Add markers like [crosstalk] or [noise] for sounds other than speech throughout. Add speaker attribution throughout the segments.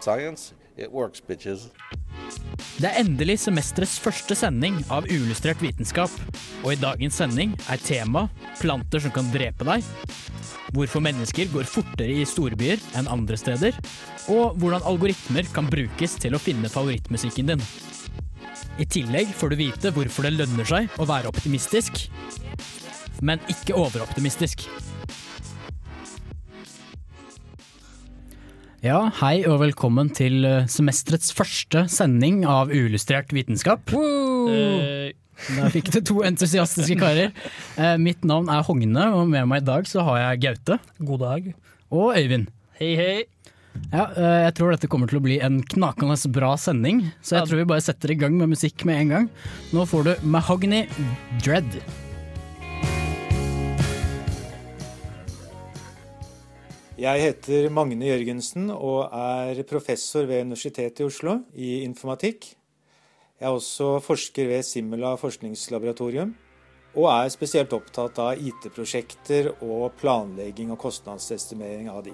Speaker 1: Science, it works, bitches.
Speaker 2: Det er endelig semesterets første sending av Uillustrert vitenskap, og i dagens sending er tema planter som kan drepe deg, hvorfor mennesker går fortere i storbyer enn andre steder, og hvordan algoritmer kan brukes til å finne favorittmusikken din. I tillegg får du vite hvorfor det lønner seg å være optimistisk, men ikke overoptimistisk. Ja, hei og velkommen til eh, semesterets første sending av Uillustrert vitenskap. Eh, Der fikk du to entusiastiske karer. Eh, Mitt navn er Hogne, og med meg i dag så har jeg Gaute. God dag. Og Øyvind. Hei, hei. Ja, eh, jeg tror dette kommer til å bli en knakende bra sending, så jeg tror vi bare setter i gang med musikk med en gang. Nå får du Mahogny Dread.
Speaker 3: Jeg heter Magne Jørgensen og er professor ved Universitetet i Oslo i informatikk. Jeg er også forsker ved Simula forskningslaboratorium, og er spesielt opptatt av IT-prosjekter og planlegging og kostnadsestimering av de.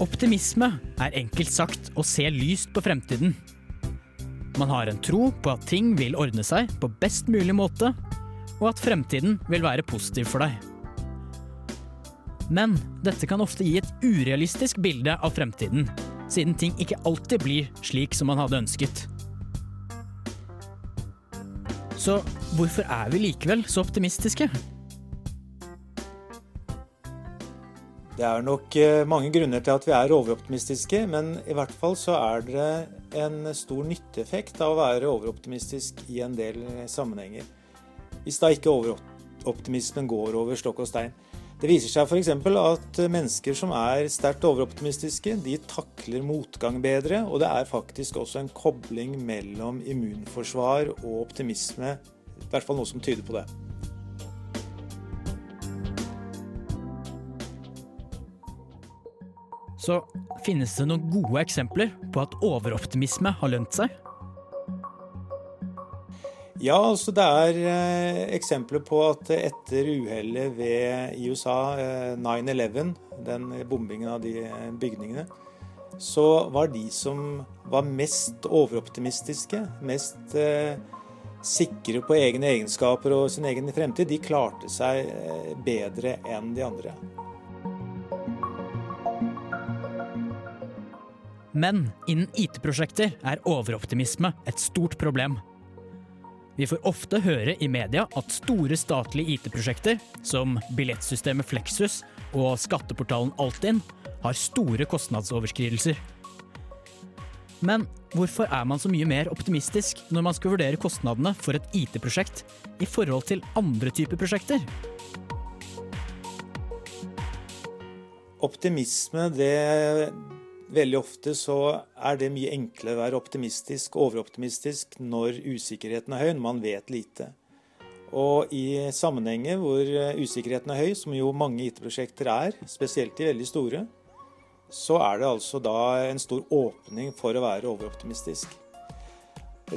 Speaker 2: Optimisme er enkelt sagt å se lyst på fremtiden. Man har en tro på at ting vil ordne seg på best mulig måte, og at fremtiden vil være positiv for deg. Men dette kan ofte gi et urealistisk bilde av fremtiden, siden ting ikke alltid blir slik som man hadde ønsket. Så hvorfor er vi likevel så optimistiske?
Speaker 3: Det er nok eh, mange grunner til at vi er overoptimistiske, men i hvert fall så er det en stor nytteeffekt av å være overoptimistisk i en del sammenhenger. Hvis da ikke overoptimismen går over stokk og stein. Det viser seg f.eks. at mennesker som er sterkt overoptimistiske, de takler motgang bedre, og det er faktisk også en kobling mellom immunforsvar og optimisme. I hvert fall noe som tyder på det.
Speaker 2: Så finnes det noen gode eksempler på at overoptimisme har lønt seg?
Speaker 3: Ja, altså det er eh, eksempler på at etter uhellet i USA, eh, 9-11, den bombingen av de eh, bygningene, så var de som var mest overoptimistiske, mest eh, sikre på egne egenskaper og sin egen fremtid, de klarte seg eh, bedre enn de andre.
Speaker 2: Men innen IT-prosjekter er overoptimisme et stort problem. Vi får ofte høre i media at store statlige IT-prosjekter, som billettsystemet Flexus og skatteportalen Altinn, har store kostnadsoverskridelser. Men hvorfor er man så mye mer optimistisk når man skal vurdere kostnadene for et IT-prosjekt i forhold til andre typer prosjekter?
Speaker 3: Optimisme, det Veldig ofte så er det mye enklere å være optimistisk, overoptimistisk, når usikkerheten er høy, når man vet lite. Og i sammenhenger hvor usikkerheten er høy, som jo mange IT-prosjekter er, spesielt de veldig store, så er det altså da en stor åpning for å være overoptimistisk.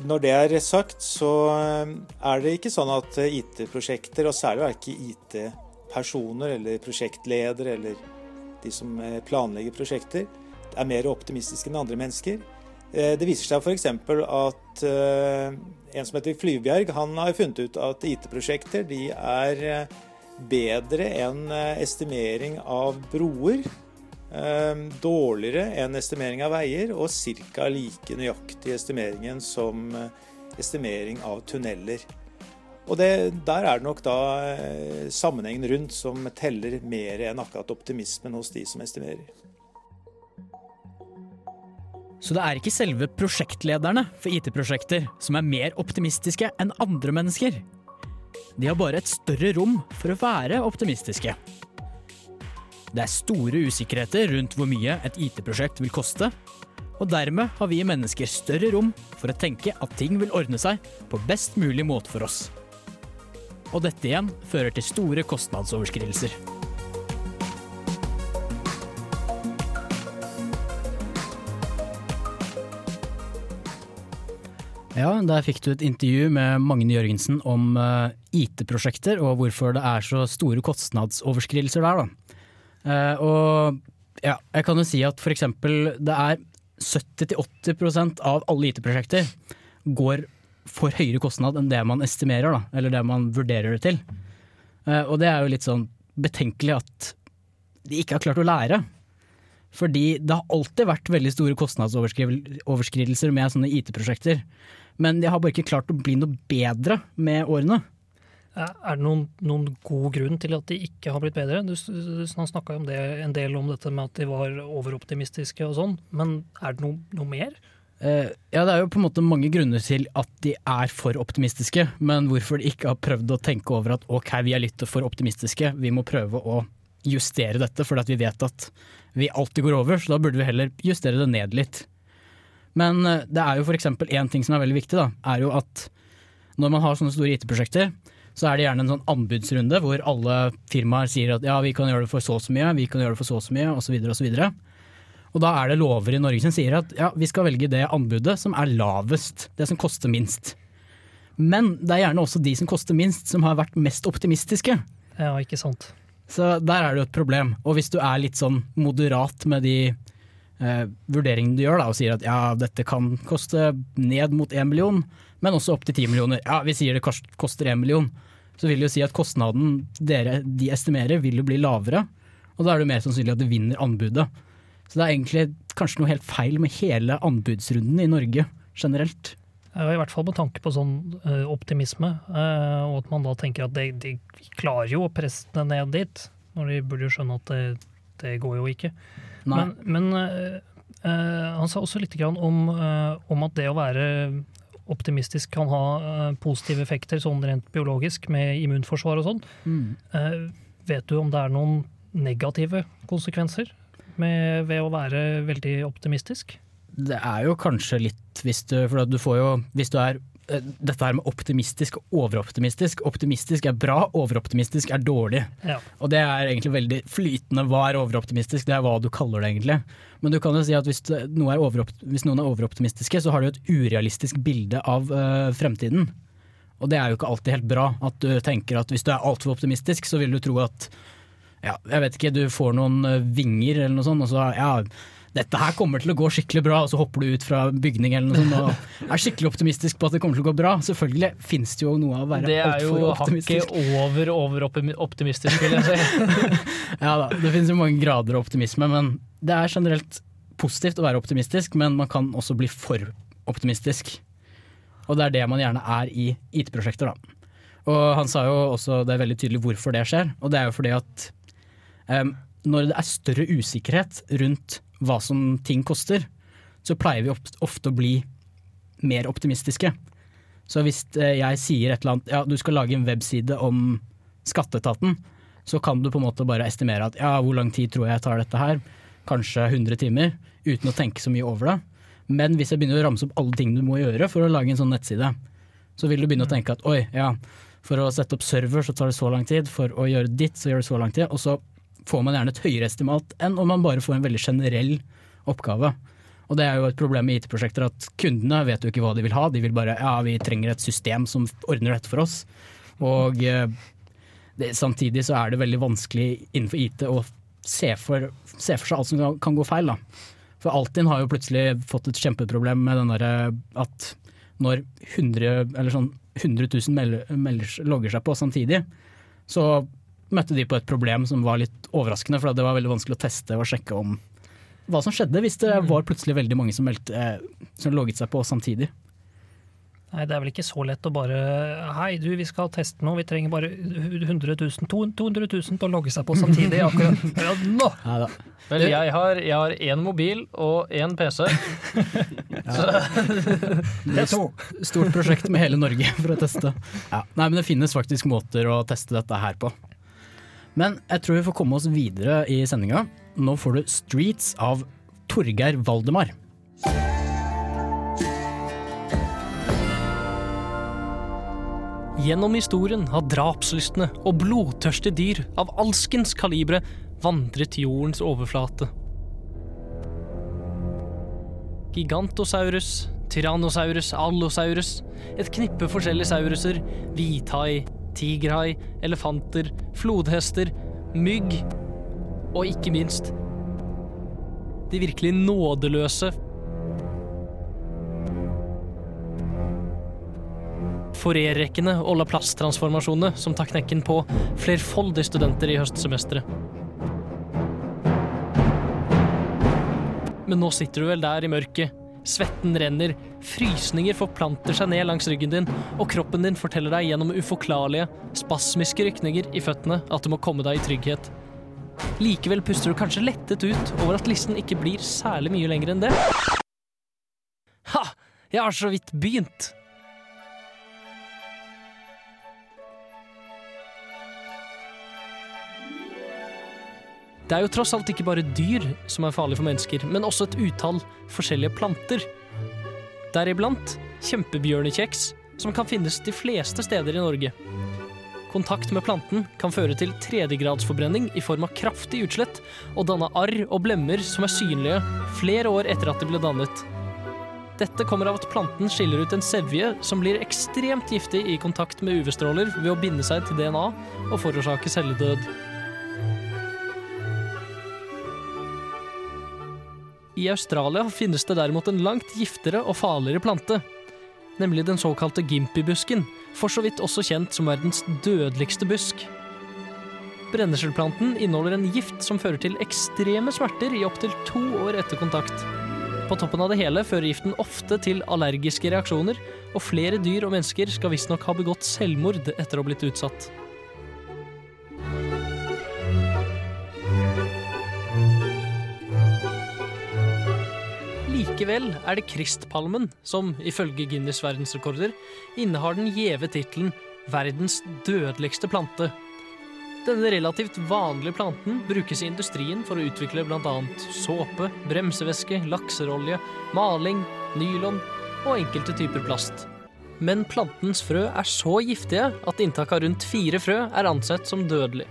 Speaker 3: Når det er sagt, så er det ikke sånn at IT-prosjekter, og særlig ikke IT-personer eller prosjektledere eller de som planlegger prosjekter, er mer optimistiske enn andre mennesker. Det viser seg f.eks. at en som heter Flyvbjerg, han har funnet ut at IT-prosjekter de er bedre enn estimering av broer. Dårligere enn estimering av veier, og ca. like nøyaktig estimeringen som estimering av tunneler. Og det, Der er det nok da sammenhengen rundt som teller mer enn akkurat optimismen hos de som estimerer.
Speaker 2: Så det er ikke selve prosjektlederne for IT-prosjekter som er mer optimistiske enn andre mennesker. De har bare et større rom for å være optimistiske. Det er store usikkerheter rundt hvor mye et IT-prosjekt vil koste, og dermed har vi mennesker større rom for å tenke at ting vil ordne seg på best mulig måte for oss. Og dette igjen fører til store kostnadsoverskridelser. Ja, der fikk du et intervju med Magne Jørgensen om eh, IT-prosjekter og hvorfor det er så store kostnadsoverskridelser der. Da. Eh, og ja, jeg kan jo si at eksempel det er 70-80% av alle IT-prosjekter går for høyere kostnad enn det man estimerer, da, eller det man vurderer det til. Eh, og det er jo litt sånn betenkelig at de ikke har klart å lære. Fordi det har alltid vært veldig store kostnadsoverskridelser med sånne IT-prosjekter. Men de har bare ikke klart å bli noe bedre med årene.
Speaker 4: Er det noen, noen god grunn til at de ikke har blitt bedre? Du, du snakka en del om dette med at de var overoptimistiske og sånn, men er det noe, noe mer?
Speaker 2: Uh, ja, det er jo på en måte mange grunner til at de er for optimistiske, men hvorfor de ikke har prøvd å tenke over at ok, vi er litt for optimistiske, vi må prøve å justere dette, for vi vet at vi alltid går over, så da burde vi heller justere det ned litt. Men uh, det er jo f.eks. én ting som er veldig viktig, da, er jo at når man har sånne store IT-prosjekter, så er det gjerne en sånn anbudsrunde hvor alle firmaer sier at ja, vi kan gjøre det for så og så mye, vi kan gjøre det for så og så mye, osv. osv. Og da er det lover i Norge som sier at ja, vi skal velge det anbudet som er lavest, det som koster minst. Men det er gjerne også de som koster minst, som har vært mest optimistiske.
Speaker 4: Ja, ikke sant.
Speaker 2: Så der er det jo et problem. Og hvis du er litt sånn moderat med de eh, vurderingen du gjør, da, og sier at ja, dette kan koste ned mot én million, men også opp til ti millioner. Ja, vi sier det koster én million. Så vil det jo si at kostnaden dere de estimerer, vil jo bli lavere. Og da er det mer sannsynlig at det vinner anbudet. Så det er egentlig kanskje noe helt feil med hele anbudsrunden i Norge generelt.
Speaker 4: I hvert fall med tanke på sånn uh, optimisme, uh, og at man da tenker at de, de, klarer jo å presse det ned dit. Når de burde jo skjønne at det, det går jo ikke. Nei. Men, men uh, han sa også litt om, om, at det å være optimistisk kan ha positive effekter sånn rent biologisk, med immunforsvar og sånn. Mm. vet du om det er noen negative konsekvenser med, ved å være veldig optimistisk?
Speaker 2: Det er jo kanskje litt hvis du For du får jo Hvis du er dette her med optimistisk og overoptimistisk. Optimistisk er bra, overoptimistisk er dårlig. Ja. Og det er egentlig veldig flytende. Hva er overoptimistisk? Det er hva du kaller det, egentlig. Men du kan jo si at hvis, noe er hvis noen er overoptimistiske, så har du et urealistisk bilde av uh, fremtiden. Og det er jo ikke alltid helt bra. At du tenker at hvis du er altfor optimistisk, så vil du tro at ja, jeg vet ikke, du får noen eh, vinger eller noe sånt, og så ja, dette her kommer til å gå skikkelig bra, og så hopper du ut fra bygning eller noe sånt og er skikkelig optimistisk på at det kommer til å gå bra. Selvfølgelig finnes det jo noe å være altfor optimistisk.
Speaker 5: Det er jo hakket over over-optimistisk, vil jeg si. [laughs]
Speaker 2: ja da, det finnes jo mange grader av optimisme, men det er generelt positivt å være optimistisk, men man kan også bli for optimistisk. Og det er det man gjerne er i IT-prosjekter, da. Og han sa jo også, det er veldig tydelig hvorfor det skjer, og det er jo fordi at Um, når det er større usikkerhet rundt hva som ting koster, så pleier vi ofte å bli mer optimistiske. Så hvis eh, jeg sier et eller annet, ja du skal lage en webside om skatteetaten, så kan du på en måte bare estimere at ja, hvor lang tid tror jeg tar dette her? Kanskje 100 timer, uten å tenke så mye over det. Men hvis jeg begynner å ramse opp alle ting du må gjøre for å lage en sånn nettside, så vil du begynne å tenke at oi, ja, for å sette opp server så tar det så lang tid, for å gjøre ditt så gjør det så lang tid, og så får man gjerne et høyere estimat enn om man bare får en veldig generell oppgave. Og det er jo et problem med IT-prosjekter at kundene vet jo ikke hva de vil ha. De vil bare ja, vi trenger et system som ordner dette for oss. Og eh, det, samtidig så er det veldig vanskelig innenfor IT å se for, se for seg alt som kan gå feil. da. For Altinn har jo plutselig fått et kjempeproblem med den derre at når 100, sånn 100 000 melder, melder, logger seg på samtidig, så møtte de på et problem som var litt overraskende. For det var veldig vanskelig å teste og sjekke om hva som skjedde hvis det var plutselig veldig mange som, meldte, eh, som logget seg på samtidig.
Speaker 4: Nei, det er vel ikke så lett å bare Hei, du, vi skal teste noe. Vi trenger bare 100 000, 200 000 til å logge seg på samtidig [laughs] akkurat ja, nå.
Speaker 5: Neida. Vel, jeg har, jeg har én mobil og én PC.
Speaker 2: Ja. det er to. Stort prosjekt med hele Norge for å teste. Ja. Nei, men det finnes faktisk måter å teste dette her på. Men jeg tror vi får komme oss videre i sendinga. Nå får du 'Streets' av Torgeir Valdemar.
Speaker 6: Gjennom historien har drapslystne og blodtørste dyr av alskens kalibre vandret jordens overflate. Gigantosaurus, Tyrannosaurus, Allosaurus, et knippe forskjellige sauruser, hvithai, tigerhai, elefanter, flodhester, mygg og ikke minst de virkelig nådeløse Forerrekkende og Plass-transformasjonene som tar knekken på flerfoldige studenter i høstsemesteret. Men nå sitter du vel der i mørket. Svetten renner, frysninger forplanter seg ned langs ryggen din, og kroppen din forteller deg gjennom uforklarlige, spasmiske rykninger i føttene at du må komme deg i trygghet. Likevel puster du kanskje lettet ut over at listen ikke blir særlig mye lenger enn det. Ha! Jeg har så vidt begynt. Det er jo tross alt ikke bare dyr som er farlige for mennesker, men også et utall forskjellige planter. Deriblant kjempebjørnekjeks, som kan finnes de fleste steder i Norge. Kontakt med planten kan føre til tredjegradsforbrenning i form av kraftig utslett, og danne arr og blemmer som er synlige flere år etter at de ble dannet. Dette kommer av at planten skiller ut en sevje som blir ekstremt giftig i kontakt med UV-stråler ved å binde seg til DNA og forårsake celledød. I Australia finnes det derimot en langt giftigere og farligere plante, nemlig den såkalte gimpibusken, for så vidt også kjent som verdens dødeligste busk. Brenneskjellplanten inneholder en gift som fører til ekstreme smerter i opptil to år etter kontakt. På toppen av det hele fører giften ofte til allergiske reaksjoner, og flere dyr og mennesker skal visstnok ha begått selvmord etter å ha blitt utsatt. Likevel er det kristpalmen som, ifølge Guinness verdensrekorder, innehar den gjeve tittelen 'verdens dødeligste plante'. Denne relativt vanlige planten brukes i industrien for å utvikle bl.a. såpe, bremsevæske, lakserolje, maling, nylon og enkelte typer plast. Men plantens frø er så giftige at inntak av rundt fire frø er ansett som dødelig.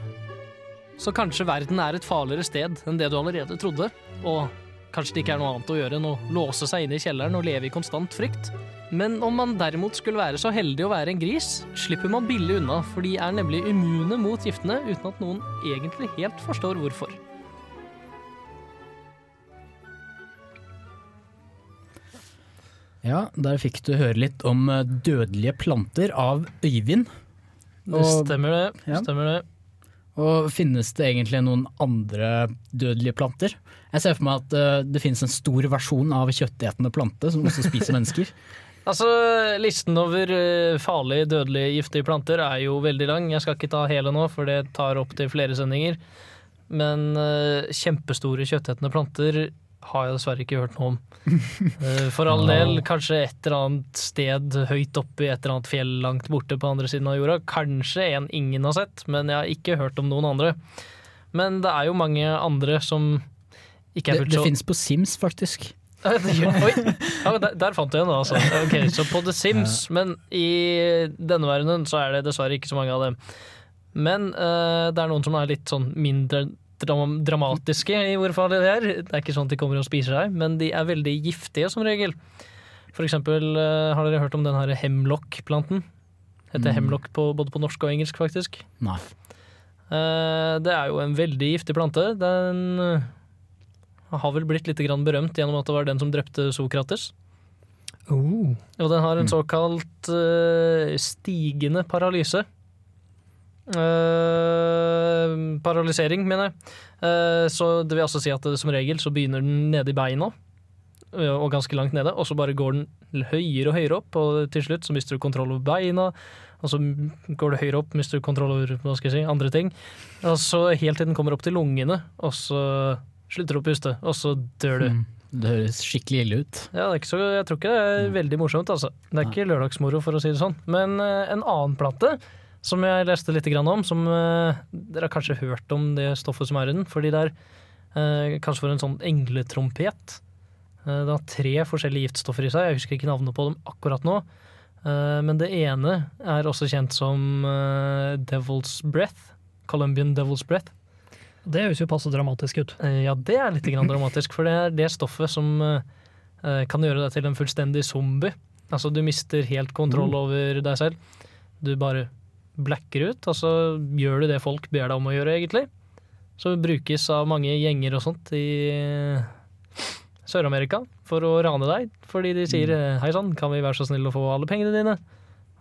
Speaker 6: Så kanskje verden er et farligere sted enn det du allerede trodde, og Kanskje det ikke er noe annet å gjøre enn å låse seg inne i kjelleren og leve i konstant frykt. Men om man derimot skulle være så heldig å være en gris, slipper man billig unna, for de er nemlig immune mot giftene uten at noen egentlig helt forstår hvorfor.
Speaker 2: Ja, der fikk du høre litt om eh, dødelige planter av Øyvind.
Speaker 6: Det stemmer det.
Speaker 2: Ja.
Speaker 6: Stemmer det.
Speaker 2: Og finnes det egentlig noen andre dødelige planter? Jeg ser for meg at uh, det finnes en stor versjon av kjøttetende plante som også spiser mennesker. [laughs]
Speaker 6: Altså, Listen over uh, farlige, dødelige, giftige planter er jo veldig lang. Jeg skal ikke ta hele nå, for det tar opp til flere sendinger. Men uh, kjempestore kjøttetende planter har jeg dessverre ikke hørt noe om. Uh, [laughs] for all del, kanskje et eller annet sted høyt oppe i et eller annet fjell langt borte på andre siden av jorda. Kanskje en ingen har sett, men jeg har ikke hørt om noen andre. Men det er jo mange andre som ikke er fullt så
Speaker 2: det
Speaker 6: det
Speaker 2: finnes på Sims, faktisk. [laughs]
Speaker 6: Oi, ja, der, der fant du en, altså. [laughs] Ok, så på The Sims, men i denne verdenen så er det dessverre ikke så mange av dem. Men uh, det er noen som er litt sånn mindre dramatiske i hvor farlige de er. Det er ikke sånn at de kommer og spiser deg, men de er veldig giftige som regel. For eksempel, eh, har dere hørt om den her hemlock-planten? Heter
Speaker 2: Mm.
Speaker 6: hemlock på, både på norsk og engelsk, faktisk.
Speaker 2: Nei.
Speaker 6: Eh, det er jo en veldig giftig plante. Den eh, har vel blitt litt grann berømt gjennom at det var den som drepte Sokrates.
Speaker 4: Oh.
Speaker 6: Og den har en
Speaker 4: Mm.
Speaker 6: såkalt stigende paralyse. Eh, paralysering, mener jeg. Uh, så det vil altså si at det, som regel så begynner den nede i beina, eh, og ganske langt nede, og så bare går den høyere og høyere opp, og til slutt så mister du kontroll over beina, og så går det høyere opp, mister du kontroll over hva skal jeg si, andre ting. Og så helt til den kommer opp til lungene, og så slutter du å puste, og så dør du.
Speaker 2: Mm. Det høres skikkelig ille ut.
Speaker 6: Ja, så, jeg tror ikke det er veldig morsomt, altså. Det er ikke lørdagsmoro, for å si det sånn. Men eh, en annen plante som jeg leste litt grann om. Som eh, Dere har kanskje hørt om det stoffet som er i den. Fordi det er eh, kanskje for en sånn engletrompet. Eh, det har tre forskjellige giftstoffer i seg. Jeg husker ikke navnet på dem akkurat nå. Eh, men det ene er også kjent som eh, Devil's Breath. Colombian Devil's Breath.
Speaker 4: Det høres jo passe dramatisk ut.
Speaker 6: Eh, Ja, det er litt grann dramatisk, for det er det stoffet som kan gjøre deg til en fullstendig zombie. Altså, du mister helt kontroll
Speaker 4: Mm.
Speaker 6: over deg selv. Du bare blacker ut, og så gjør du det folk ber deg om å gjøre, egentlig. Som brukes av mange gjenger og sånt i eh, Sør-Amerika for å rane deg, fordi de sier eh, hei sann, kan vi være så snill å få alle pengene dine?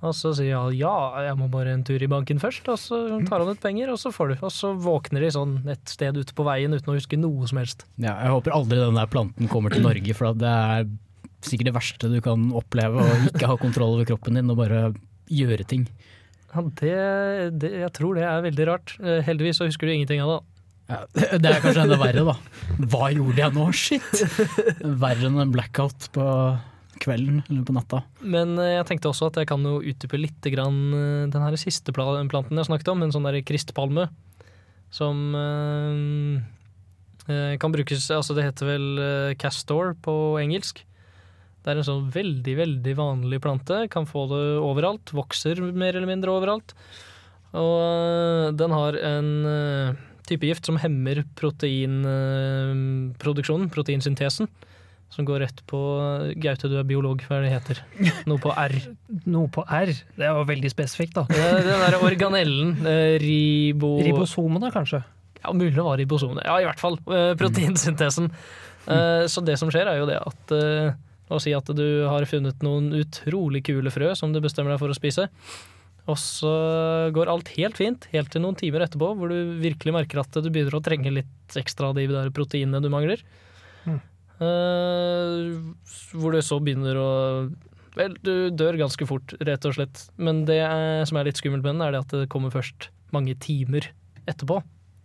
Speaker 6: Og så sier han ja, jeg må bare en tur i banken først, og så tar han ut penger, og så får du. Og så våkner de sånn et sted ute på veien uten å huske noe som helst.
Speaker 2: Ja, jeg håper aldri den der planten kommer til Norge, for det er sikkert det verste du kan oppleve. Å ikke ha kontroll over kroppen din og bare gjøre ting.
Speaker 6: Ja, det, det, jeg tror det er veldig rart. Eh, Heldigvis så husker du ingenting av det.
Speaker 2: Ja, [laughs] det er kanskje enda verre, da. Hva gjorde jeg nå? Shit! Verre enn en blackout på kvelden eller på natta.
Speaker 6: Men eh, jeg tenkte også at jeg kan jo utdype litt grann eh, den her siste planten jeg snakket om, en sånn der kristpalme, som eh, kan brukes Altså det heter vel castor på engelsk. Det er en sånn veldig, veldig vanlig plante. Kan få det overalt. Vokser mer eller mindre overalt. Og eh, den har en eh, type gift som hemmer proteinproduksjonen, proteinsyntesen. Som går rett på Gaute, du er biolog, hva er det heter? Noe på R. [laughs]
Speaker 4: Noe på R. Det er jo veldig spesifikt, da.
Speaker 6: Det er Den derre organellen. eh, Ribo...
Speaker 4: Ribosomene, kanskje?
Speaker 6: Ja, mulig det var ribosomene. Ja, i hvert fall. eh, Proteinsyntesen. Mm. Så det som skjer, er jo det at La oss si at du har funnet noen utrolig kule frø som du bestemmer deg for å spise. Og så går alt helt fint, helt til noen timer etterpå, hvor du virkelig merker at du begynner å trenge litt ekstra av de der proteinene du mangler.
Speaker 4: Mm.
Speaker 6: Uh, hvor du så begynner å Vel, du dør ganske fort, rett og slett. Men det er, som er litt skummelt med den, er det at det kommer først mange timer etterpå.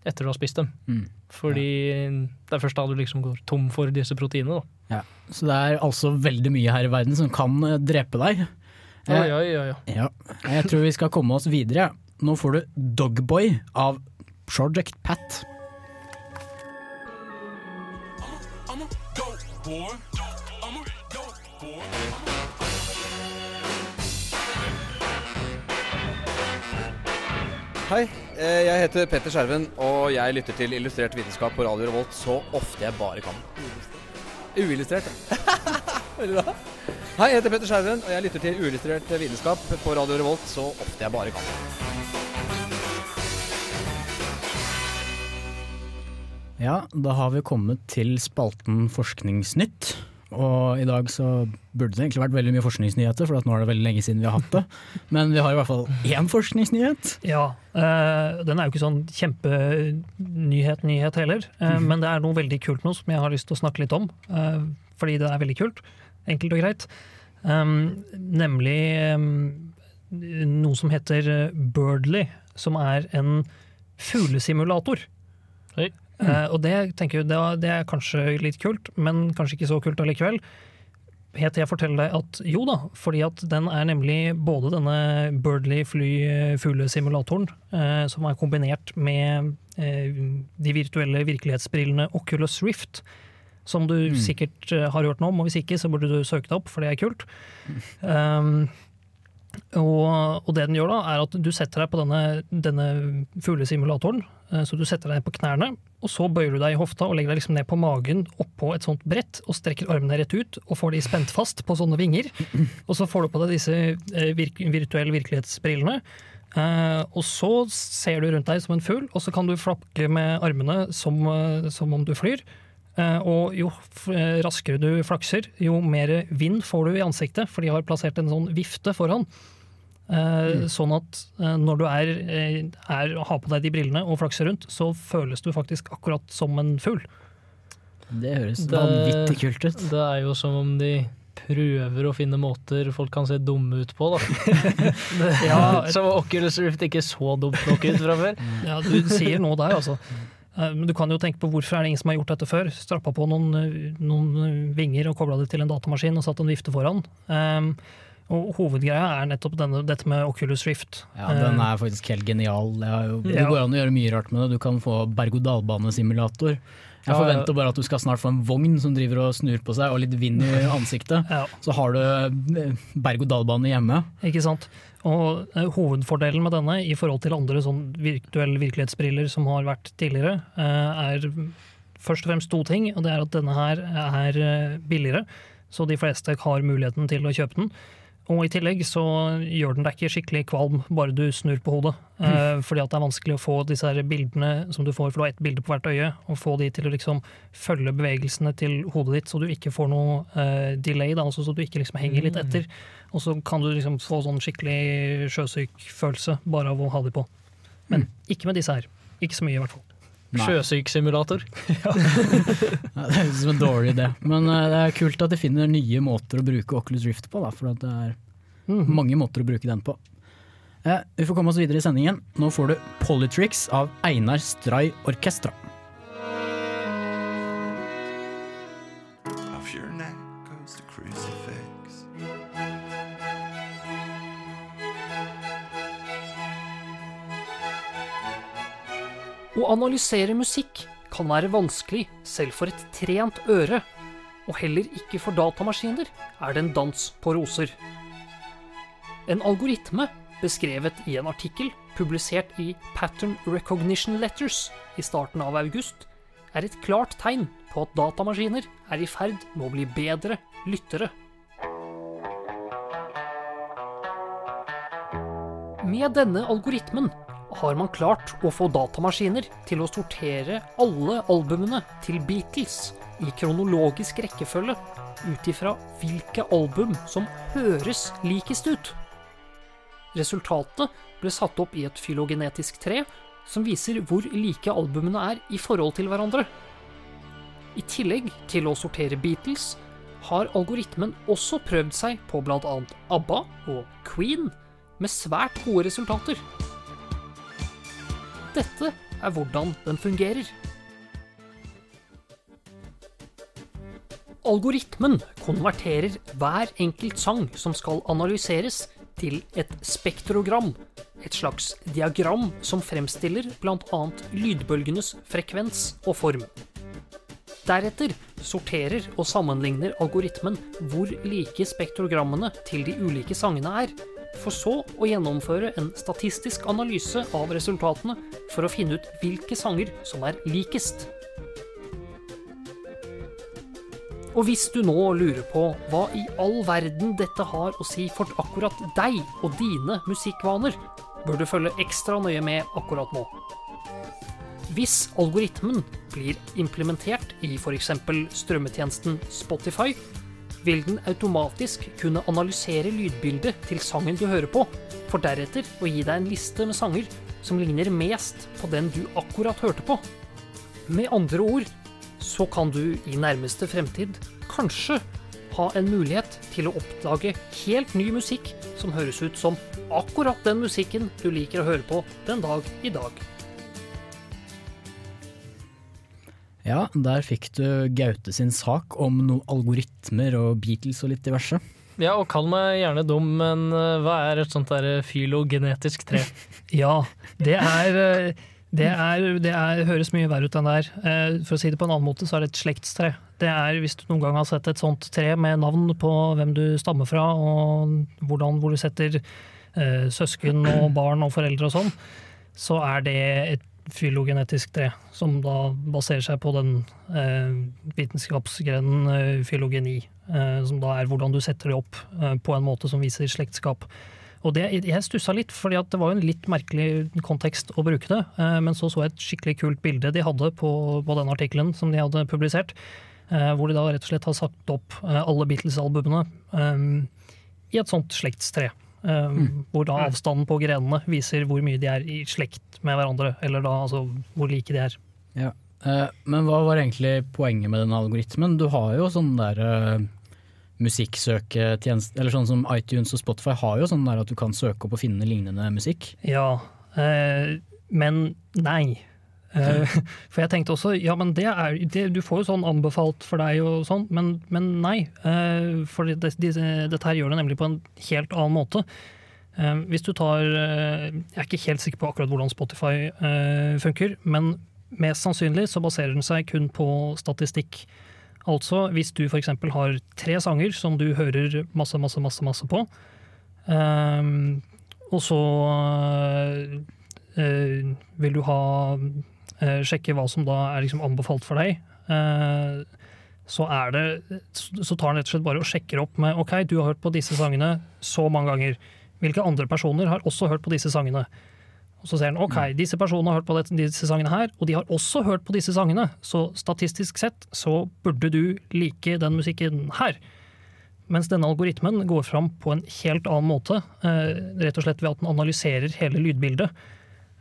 Speaker 6: Etter du har spist dem.
Speaker 2: Mm.
Speaker 6: Fordi det er først da du liksom går tom for disse proteinene. Da.
Speaker 2: Ja. Så det er altså veldig mye her i verden som kan eh, drepe deg.
Speaker 6: Oi, oi, oi, oi.
Speaker 2: Ja, jeg tror vi skal komme oss videre. Nå får du Dogboy av Project Pat.
Speaker 7: Hei, eh, jeg heter Petter Skjerven, og jeg lytter til Illustrert vitenskap på Radio Revolt så ofte jeg bare kan. Uillustrert. [laughs] Veldig bra. Hei, jeg heter Petter Skjerven, og jeg lytter til Uillustrert vitenskap på Radio Revolt så ofte jeg bare kan.
Speaker 2: Ja, da har vi kommet til spalten Forskningsnytt. Og i dag så burde det egentlig vært veldig mye forskningsnyheter, for at nå er det veldig lenge siden vi har hatt det. Men vi har i hvert fall én forskningsnyhet.
Speaker 4: Ja, Øh, den er jo ikke sånn kjempenyhet-nyhet heller, Mm. men det er noe veldig kult nå som jeg har lyst til å snakke litt om. Øh, fordi det er veldig kult. Enkelt og greit. Um, nemlig um, noe som heter Birdly, som er en fuglesimulator. Eh, og det, tenker jeg, det, er- det er kanskje litt kult, men kanskje ikke så kult allikevel. Helt til jeg forteller deg at jo da, fordi at den er nemlig både denne Birdly fly-fuglesimulatoren, uh, som er kombinert med uh, de virtuelle virkelighetsbrillene Oculus Rift, som du
Speaker 2: Mm.
Speaker 4: sikkert eh, har hørt noe om, og hvis ikke så burde du søke det opp, for det er kult. [laughs] Um, og, og det den gjør da, er at du setter deg på denne, denne fuglesimulatoren. eh, Så du setter deg på knærne, og så bøyer du deg i hofta og legger deg liksom ned på magen oppå et sånt brett og strekker armene rett ut og får de spent fast på sånne vinger. Og så får du på deg disse eh, virk virtuelle virkelighetsbrillene. Eh, og så ser du rundt deg som en fugl, og så kan du flakke med armene som, som om du flyr. Eh, og jo eh, raskere du flakser, jo mer vind får du i ansiktet, for de har plassert en sånn vifte foran. Mm. Sånn at eh, når du er, eh, er, har på deg de brillene og flakser rundt, så føles du faktisk akkurat som en fugl.
Speaker 2: Det høres vanvittig kult ut.
Speaker 6: Det er jo som om de prøver å finne måter folk kan se dumme ut på, da. [laughs]
Speaker 4: Ja. [laughs]
Speaker 6: Så var Oculus Rift ikke så dumt nok ut fra før.
Speaker 4: Ja, du sier noe der, altså. Eh, Men du kan jo tenke på hvorfor er det ingen som har gjort dette før? Strappa på noen, eh, noen vinger og kobla det til en datamaskin og satt en vifte foran. Um, Og hovedgreia er nettopp denne, dette med Oculus Rift.
Speaker 2: Ja, den er faktisk helt genial. Det, jo, det
Speaker 4: Ja.
Speaker 2: går an å gjøre mye rart med det. Du kan få berg-og-dal-banesimulator. Jeg
Speaker 4: Ja, ja.
Speaker 2: forventer bare at du skal snart få en vogn som driver og snur på seg, og litt vind i [laughs] ansiktet. Så har du eh, berg-og-dal-bane hjemme.
Speaker 4: Ikke sant? Og eh, Hovedfordelen med denne i forhold til andre sånn virtuelle virkelighetsbriller som har vært tidligere, eh, er først og fremst to ting. og det er at Denne her er eh, billigere, så de fleste har muligheten til å kjøpe den. Og i tillegg så gjør den deg ikke skikkelig kvalm bare du snur på hodet. Eh, fordi at det er vanskelig å få disse her bildene som du får, for du har ett bilde på hvert øye, og få de til å liksom følge bevegelsene til hodet ditt, så du ikke får noe eh, delay, da, altså så du ikke liksom henger litt etter. Og så kan du liksom få sånn skikkelig sjøsyk følelse bare av å ha de på. Men ikke med disse her. Ikke så mye, i hvert fall.
Speaker 6: Sjøsyk-simulator. [laughs]
Speaker 2: Ja, det høres ut som en dårlig idé, men eh, det er kult at de finner nye måter å bruke Oculus Rift på, da, for at det er
Speaker 4: Mhm.
Speaker 2: mange måter å bruke den på. Eh, vi får komme oss videre i sendingen. Nå får du Polytricks av Einar Stray Orkestra.
Speaker 8: Å analysere musikk kan være vanskelig selv for et trent øre, og heller ikke for datamaskiner er det en dans på roser. En algoritme beskrevet i en artikkel publisert i Pattern Recognition Letters i starten av august, er et klart tegn på at datamaskiner er i ferd med å bli bedre lyttere. Med denne algoritmen har man klart å få datamaskiner til å sortere alle albumene til Beatles i kronologisk rekkefølge ut ifra hvilke album som høres likest ut. Resultatet ble satt opp i et fylogenetisk tre som viser hvor like albumene er i forhold til hverandre. I tillegg til å sortere Beatles har algoritmen også prøvd seg på bl.a. ABBA og Queen, med svært gode resultater. Dette er hvordan den fungerer. Algoritmen konverterer hver enkelt sang som skal analyseres, til et spektrogram, et slags diagram som fremstiller bl.a. lydbølgenes frekvens og form. Deretter sorterer og sammenligner algoritmen hvor like spektrogrammene til de ulike sangene er, for så å gjennomføre en statistisk analyse av resultatene for å finne ut hvilke sanger som er likest. Og hvis du nå lurer på hva i all verden dette har å si for akkurat deg og dine musikkvaner, bør du følge ekstra nøye med akkurat nå. Hvis algoritmen blir implementert i f.eks. strømmetjenesten Spotify, vil den automatisk kunne analysere lydbildet til sangen du hører på, for deretter å gi deg en liste med sanger som ligner mest på den du akkurat hørte på. Med andre ord så kan du i nærmeste fremtid kanskje ha en mulighet til å oppdage helt ny musikk som høres ut som akkurat den musikken du liker å høre på den dag i dag.
Speaker 2: Ja, der fikk du Gaute sin sak om noen algoritmer og Beatles og litt diverse.
Speaker 6: Ja, og kall meg gjerne dum, men eh, hva er et sånt der fylogenetisk tre? [laughs]
Speaker 4: Ja, det er eh, det, er, det er, høres mye verre ut enn det er. Eh, For å si det på en annen måte, så er det et slektstre. Det er Hvis du noen gang har sett et sånt tre med navn på hvem du stammer fra, og hvordan, hvor du setter eh, søsken og barn og foreldre og sånn, så er det et fylogenetisk tre, som da baserer seg på den eh, vitenskapsgrenen eh, filogeni, eh, som da er hvordan du setter det opp eh, på en måte som viser slektskap. Og det, Jeg stussa litt, for det var jo en litt merkelig kontekst å bruke det. Eh, men så så jeg et skikkelig kult bilde de hadde på, på den artikkelen som de hadde publisert. Eh, hvor de da rett og slett har satt opp alle Beatles-albumene i et sånt slektstre. Eh, Hvor da avstanden på grenene viser hvor mye de er i slekt med hverandre. Eller da altså hvor like de er.
Speaker 2: Ja. Eh, men hva var egentlig poenget med den algoritmen? Du har jo sånn der eh, musikksøketjeneste, eller sånn som iTunes og Spotify har jo sånn der at du kan søke opp og finne lignende musikk.
Speaker 4: Ja, eh, men nei. Eh, [laughs] For jeg tenkte også, ja men det er, det, du får jo sånn anbefalt for deg og sånn, men, men nei. eh, For det, det, dette her gjør det nemlig på en helt annen måte. Eh, Hvis du tar Jeg er ikke helt sikker på akkurat hvordan Spotify funker, men mest sannsynlig så baserer den seg kun på statistikk. Altså hvis du f.eks. har tre sanger som du hører masse, masse, masse, masse på, og så vil du ha sjekke hva som da er liksom anbefalt for deg, eh, så er det så tar han rett og slett bare og sjekker opp med OK, du har hørt på disse sangene så mange ganger. Hvilke andre personer har også hørt på disse sangene? Og så ser han OK, disse personene har hørt på dette- disse sangene her, og de har også hørt på disse sangene, så statistisk sett så burde du like den musikken her. Mens denne algoritmen går fram på en helt annen måte, eh, rett og slett ved at den analyserer hele lydbildet.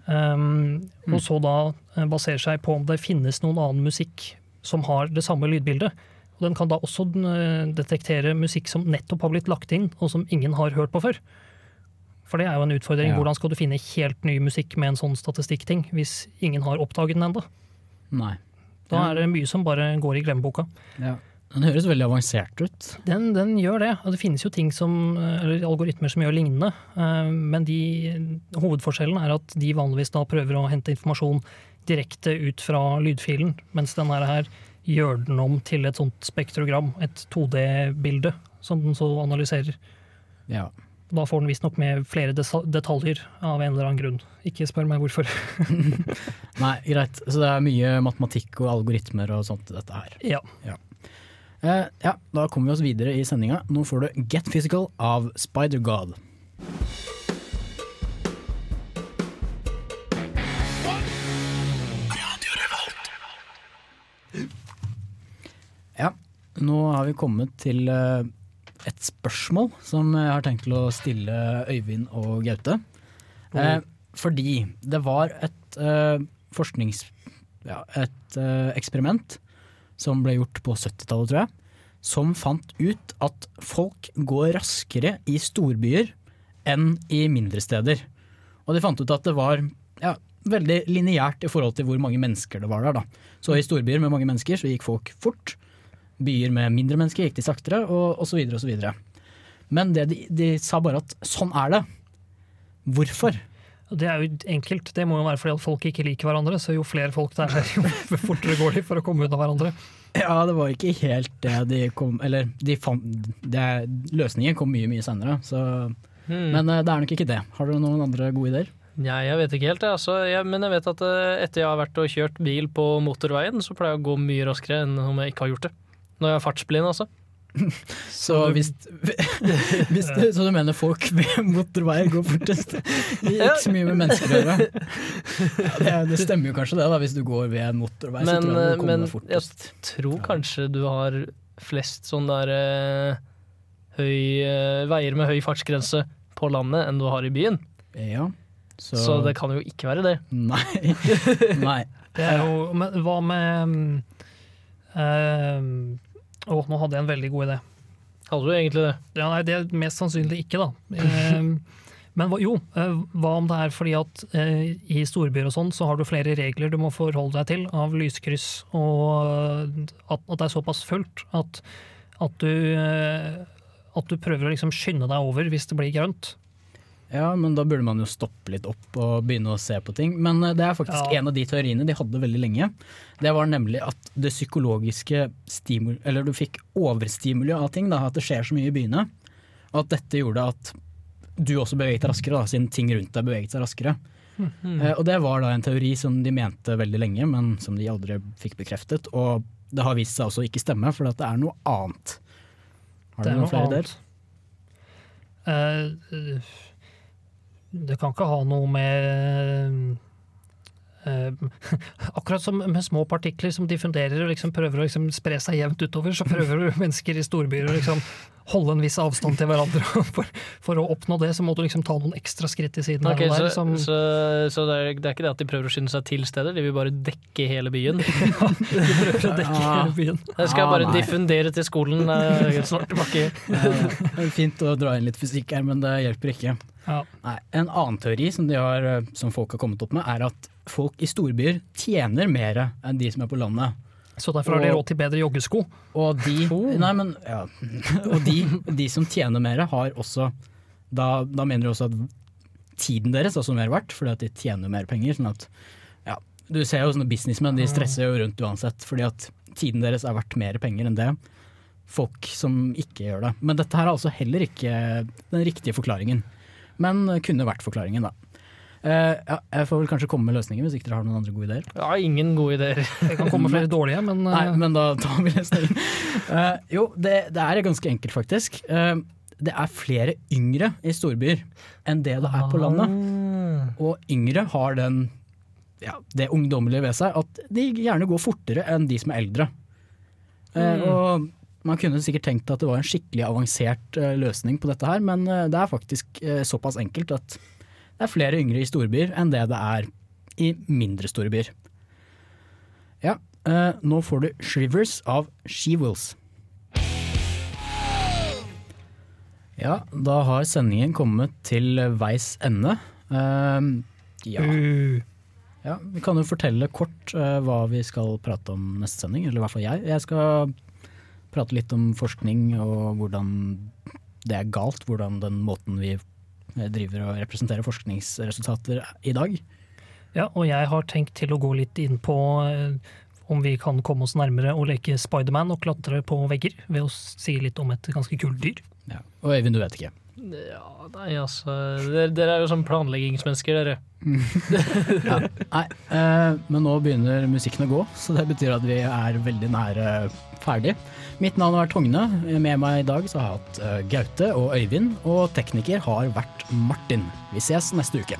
Speaker 4: Um, Og så da basere baserer seg på om det finnes noen annen musikk som har det samme lydbildet. Og den kan da også eh, detektere musikk som nettopp har blitt lagt inn, og som ingen har hørt på før. For det er jo en utfordring.
Speaker 2: Ja.
Speaker 4: Hvordan skal du finne helt ny musikk med en sånn statistikkting, hvis ingen har oppdaget den ennå? Da er det mye som bare går i glemmeboka.
Speaker 2: Ja. Den høres veldig avansert ut.
Speaker 4: Den, den gjør det. Og det finnes jo ting som, eller algoritmer som gjør lignende. eh, Men de, hovedforskjellen er at de vanligvis da prøver å hente informasjon direkte ut fra lydfilen, mens denne her gjør den om til et sånt spektrogram, et 2D-bilde, som den så analyserer.
Speaker 2: Ja.
Speaker 4: Da får den visstnok med flere detaljer av en eller annen grunn. Ikke spør meg hvorfor. [laughs]
Speaker 2: Nei, greit. Så det er mye matematikk og algoritmer og sånt i dette her.
Speaker 4: Ja.
Speaker 2: Ja. Eh, ja, da kommer vi oss videre i sendinga. Nå får du Get Physical av Spider-God. Ja, nå har vi kommet til uh, et spørsmål som jeg har tenkt til å stille Øyvind og Gaute. Eh, fordi det var et forsknings... Ja, et eksperiment som ble gjort på 70-tallet, tror jeg, som fant ut at folk går raskere i storbyer enn i mindre steder. Og de fant ut at det var ja, veldig lineært i forhold til hvor mange mennesker det var der. Da. Så i storbyer med mange mennesker så gikk folk fort. Byer med mindre mennesker gikk de saktere, og osv. osv. Men det de, de sa bare at sånn er det. Hvorfor?
Speaker 4: Det er jo enkelt. Det må jo være fordi at folk ikke liker hverandre, så jo flere folk det er, [laughs] jo fortere går de for å komme unna hverandre.
Speaker 2: Ja, det var ikke helt det de kom Eller de fant, det, løsningen kom mye, mye senere. Så,
Speaker 6: Hmm.
Speaker 2: Men eh, det er nok ikke det. Har du noen andre gode ideer?
Speaker 6: Nei, jeg vet ikke helt, jeg. Altså, jeg, men jeg vet at eh, etter jeg har vært og kjørt bil på motorveien, så pleier jeg å gå mye raskere enn om jeg ikke har gjort det. Når jeg er fartsblind, altså. [laughs]
Speaker 2: Så, hvis, [laughs] hvis du, så du mener folk [laughs] ved motorveier går fortest? Det gikk så mye med mennesker å gjøre. Ja, det, det stemmer jo kanskje det, da. Hvis du går ved en motorvei, så
Speaker 6: Men,
Speaker 2: tror jeg
Speaker 6: eh,
Speaker 2: du kommer
Speaker 6: men jeg tror kanskje du har flest sånne der eh, høy, eh, veier med høy fartsgrense på landet enn du har i byen.
Speaker 2: Ja,
Speaker 6: så,
Speaker 2: så-
Speaker 6: det kan jo ikke være det.
Speaker 2: Nei. Nei.
Speaker 4: Det er jo, men hva med um, um, Å, nå hadde jeg en veldig god idé.
Speaker 6: Hadde du egentlig det?
Speaker 4: Ja, nei, det er mest sannsynlig ikke, da. Um, [laughs] men jo, eh, hva om det er fordi at eh, i storbyer og sånn, så har du flere regler du må forholde deg til av lyskryss, og eh, at, det er såpass fullt at, at, du, at du prøver å liksom skynde deg over hvis det blir grønt.
Speaker 2: Ja, men da burde man jo stoppe litt opp og begynne å se på ting. Men eh, det er faktisk
Speaker 4: Ja.
Speaker 2: en av de teoriene de hadde veldig lenge. Det var nemlig at det psykologiske stimul... Eller du fikk overstimuli av ting, da, at det skjer så mye i byene. Og at dette gjorde at du også beveget deg raskere, da, siden ting rundt deg beveget seg raskere. Mm og det var da en teori som de mente veldig lenge, men som de aldri fikk bekreftet. Og det har vist seg også ikke stemme, for at det er noe annet. Har du noen
Speaker 4: noe
Speaker 2: flere
Speaker 4: annet. Eh, det kan ikke ha noe med eh, [laughs] Akkurat som med små partikler som diffunderer og liksom prøver å liksom spre seg jevnt utover, så prøver [laughs] mennesker i storbyer å liksom holde en viss avstand til hverandre. [laughs] For, for å oppnå det, så må du liksom ta noen ekstra skritt til siden.
Speaker 6: Ok,
Speaker 4: der,
Speaker 6: så
Speaker 4: som,
Speaker 6: så, så det, er, det er ikke det at de prøver å skynde seg til steder, de vil bare dekke hele byen? [laughs]
Speaker 4: de prøver å dekke
Speaker 2: ja.
Speaker 4: hele byen.
Speaker 6: Jeg skal
Speaker 2: Ah,
Speaker 6: bare
Speaker 2: ah,
Speaker 6: diffundere til skolen eh, snart tilbake. [laughs]
Speaker 2: Det er fint å dra inn litt fysikk her, men det hjelper ikke.
Speaker 4: Ja.
Speaker 2: Nei, en annen teori som, de har, eh, som folk har kommet opp med, er at folk i storbyer tjener mer enn de som er på landet.
Speaker 4: Så derfor har de råd til bedre joggesko.
Speaker 2: Og de, nei, men, ja. [laughs] og de, de som tjener mer, har også da, da mener de også at tiden deres er også mer verdt, fordi at de tjener mer penger. Sånn at, ja, du ser jo sånne businessmenn, de stresser jo rundt uansett, fordi at tiden deres er verdt mer penger enn det folk som ikke gjør det. Men dette her er altså heller ikke den riktige forklaringen, men kunne vært forklaringen, da. Eh, ja, jeg får vel kanskje komme med løsninger hvis ikke dere har noen andre gode ideer.
Speaker 6: Ja, ingen gode ideer.
Speaker 4: Det kan komme flere dårlige, men [laughs]
Speaker 2: Nei,
Speaker 4: eh,
Speaker 2: men da tar vi løsningen. uh, jo, det, det er ganske enkelt, faktisk. Uh, det er flere yngre i storbyer enn det det er på landet. Og yngre har den, ja, det ungdommelige ved seg at de gjerne går fortere enn de som er eldre. Eh,
Speaker 6: Mm.
Speaker 2: og man kunne sikkert tenkt at det var en skikkelig avansert eh, løsning på dette her, men eh, det er faktisk eh, såpass enkelt at det er flere yngre i storbyer enn det det er i mindre store byer. Ja, eh, nå får du Shrivers av She-Wills. Ja, da har sendingen kommet til veis ende. Eh, ja. ja. Vi kan jo fortelle kort eh, hva vi skal prate om neste sending, eller i hvert fall jeg. Jeg skal prate litt om forskning og hvordan det er galt, hvordan den måten vi driver og representerer forskningsresultater i dag.
Speaker 4: Ja, og jeg har tenkt til å gå litt inn på eh, om vi kan komme oss nærmere og leke Spiderman og klatre på vegger, ved å si litt om et ganske kult dyr.
Speaker 2: Ja. Og Øyvind, du vet ikke.
Speaker 6: Ja, nei, altså Dere, dere er jo sånn planleggingsmennesker, dere. [laughs]
Speaker 2: ja. Nei, eh, men nå begynner musikken å gå, så det betyr at vi er veldig nære ferdig. Mitt navn er Togne. Med meg i dag så har jeg hatt eh, Gaute og Øyvind, og tekniker har vært Martin. Vi ses neste uke.